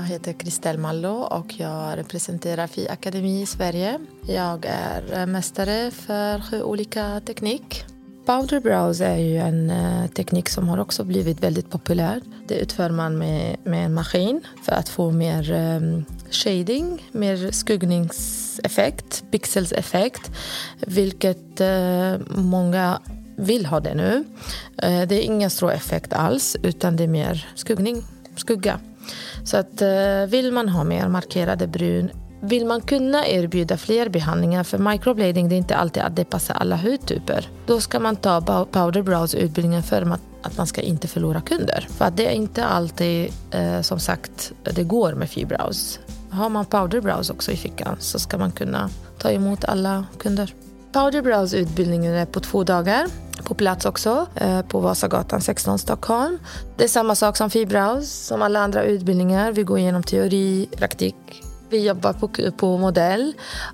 Jag heter Kristel Mallo och jag representerar FI Akademi i Sverige. Jag är eh, mästare för sju olika teknik. Powder brows är ju en eh, teknik som har också blivit väldigt populär. Det utför man med, med en maskin för att få mer um, shading, mer skuggningseffekt, pixelseffekt, vilket uh, många vill ha det nu. Uh, det är ingen stråeffekt alls, utan det är mer skuggning, skugga. Så att eh, vill man ha mer markerade brun vill man kunna erbjuda fler behandlingar, för microblading det är inte alltid att det passar alla hudtyper, då ska man ta powder brows utbildningen för att man ska inte förlora kunder. För att det är inte alltid, eh, som sagt, det går med fibrows. Har man powder brows också i fickan så ska man kunna ta emot alla kunder. Powder brows utbildningen är på två dagar på plats också eh, på Vasagatan 16 Stockholm. Det är samma sak som Fibraus som alla andra utbildningar. Vi går igenom teori, praktik vi jobbar på, på modell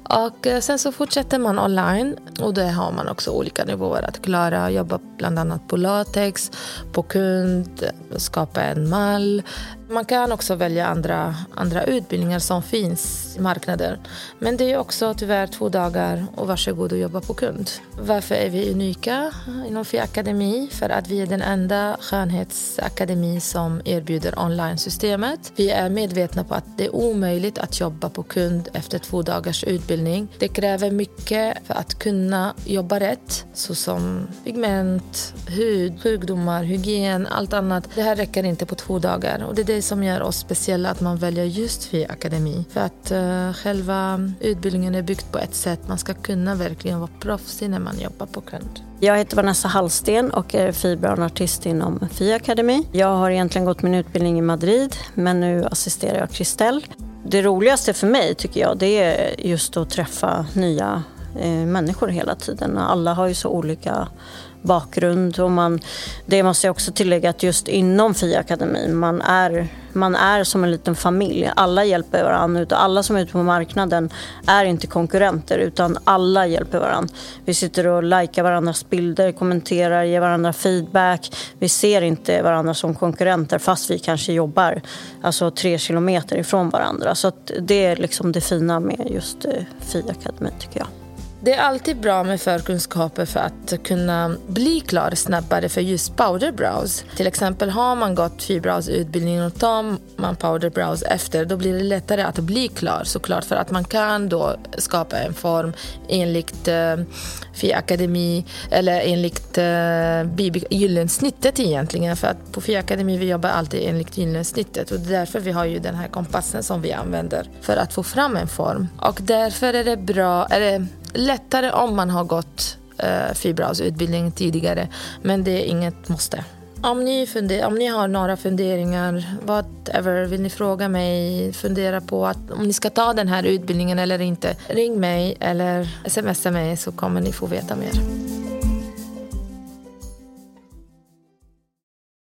och eh, sen så fortsätter man online och där har man också olika nivåer att klara. Jobba bland annat på latex, på kund, skapa en mall, man kan också välja andra, andra utbildningar som finns i marknaden. Men det är också tyvärr två dagar och varsågod och jobba på kund. Varför är vi unika inom Fi Akademi? För att vi är den enda skönhetsakademi som erbjuder online-systemet. Vi är medvetna på att det är omöjligt att jobba på kund efter två dagars utbildning. Det kräver mycket för att kunna jobba rätt, såsom pigment, hud, sjukdomar, hygien, allt annat. Det här räcker inte på två dagar och det är det som gör oss speciella att man väljer just FI Akademi. För att uh, själva utbildningen är byggd på ett sätt man ska kunna verkligen vara proffsig när man jobbar på kund. Jag heter Vanessa Hallsten och är fibroartist inom FI Akademi. Jag har egentligen gått min utbildning i Madrid men nu assisterar jag Kristel. Det roligaste för mig tycker jag det är just att träffa nya Eh, människor hela tiden. Alla har ju så olika bakgrund. Och man, det måste jag också tillägga att just inom FI-akademin, man är, man är som en liten familj. Alla hjälper varandra. Alla som är ute på marknaden är inte konkurrenter utan alla hjälper varandra. Vi sitter och likar varandras bilder, kommenterar, ger varandra feedback. Vi ser inte varandra som konkurrenter fast vi kanske jobbar alltså tre kilometer ifrån varandra. Så det är liksom det fina med just eh, Fia FI-akademin tycker jag. Det är alltid bra med förkunskaper för att kunna bli klar snabbare för just powder brows. Till exempel har man gått fibrows utbildningen och tar man powder brows efter då blir det lättare att bli klar såklart för att man kan då skapa en form enligt uh, Fi Akademi eller enligt uh, gyllensnittet egentligen för att på Fi Akademi vi jobbar alltid enligt gyllensnittet och det är därför vi har ju den här kompassen som vi använder för att få fram en form och därför är det bra, eller lättare om man har gått eh, fibrausutbildning tidigare. Men det är inget måste. Om ni, funder, om ni har några funderingar, whatever, vill ni fråga mig, fundera på att om ni ska ta den här utbildningen eller inte, ring mig eller smsa mig så kommer ni få veta mer.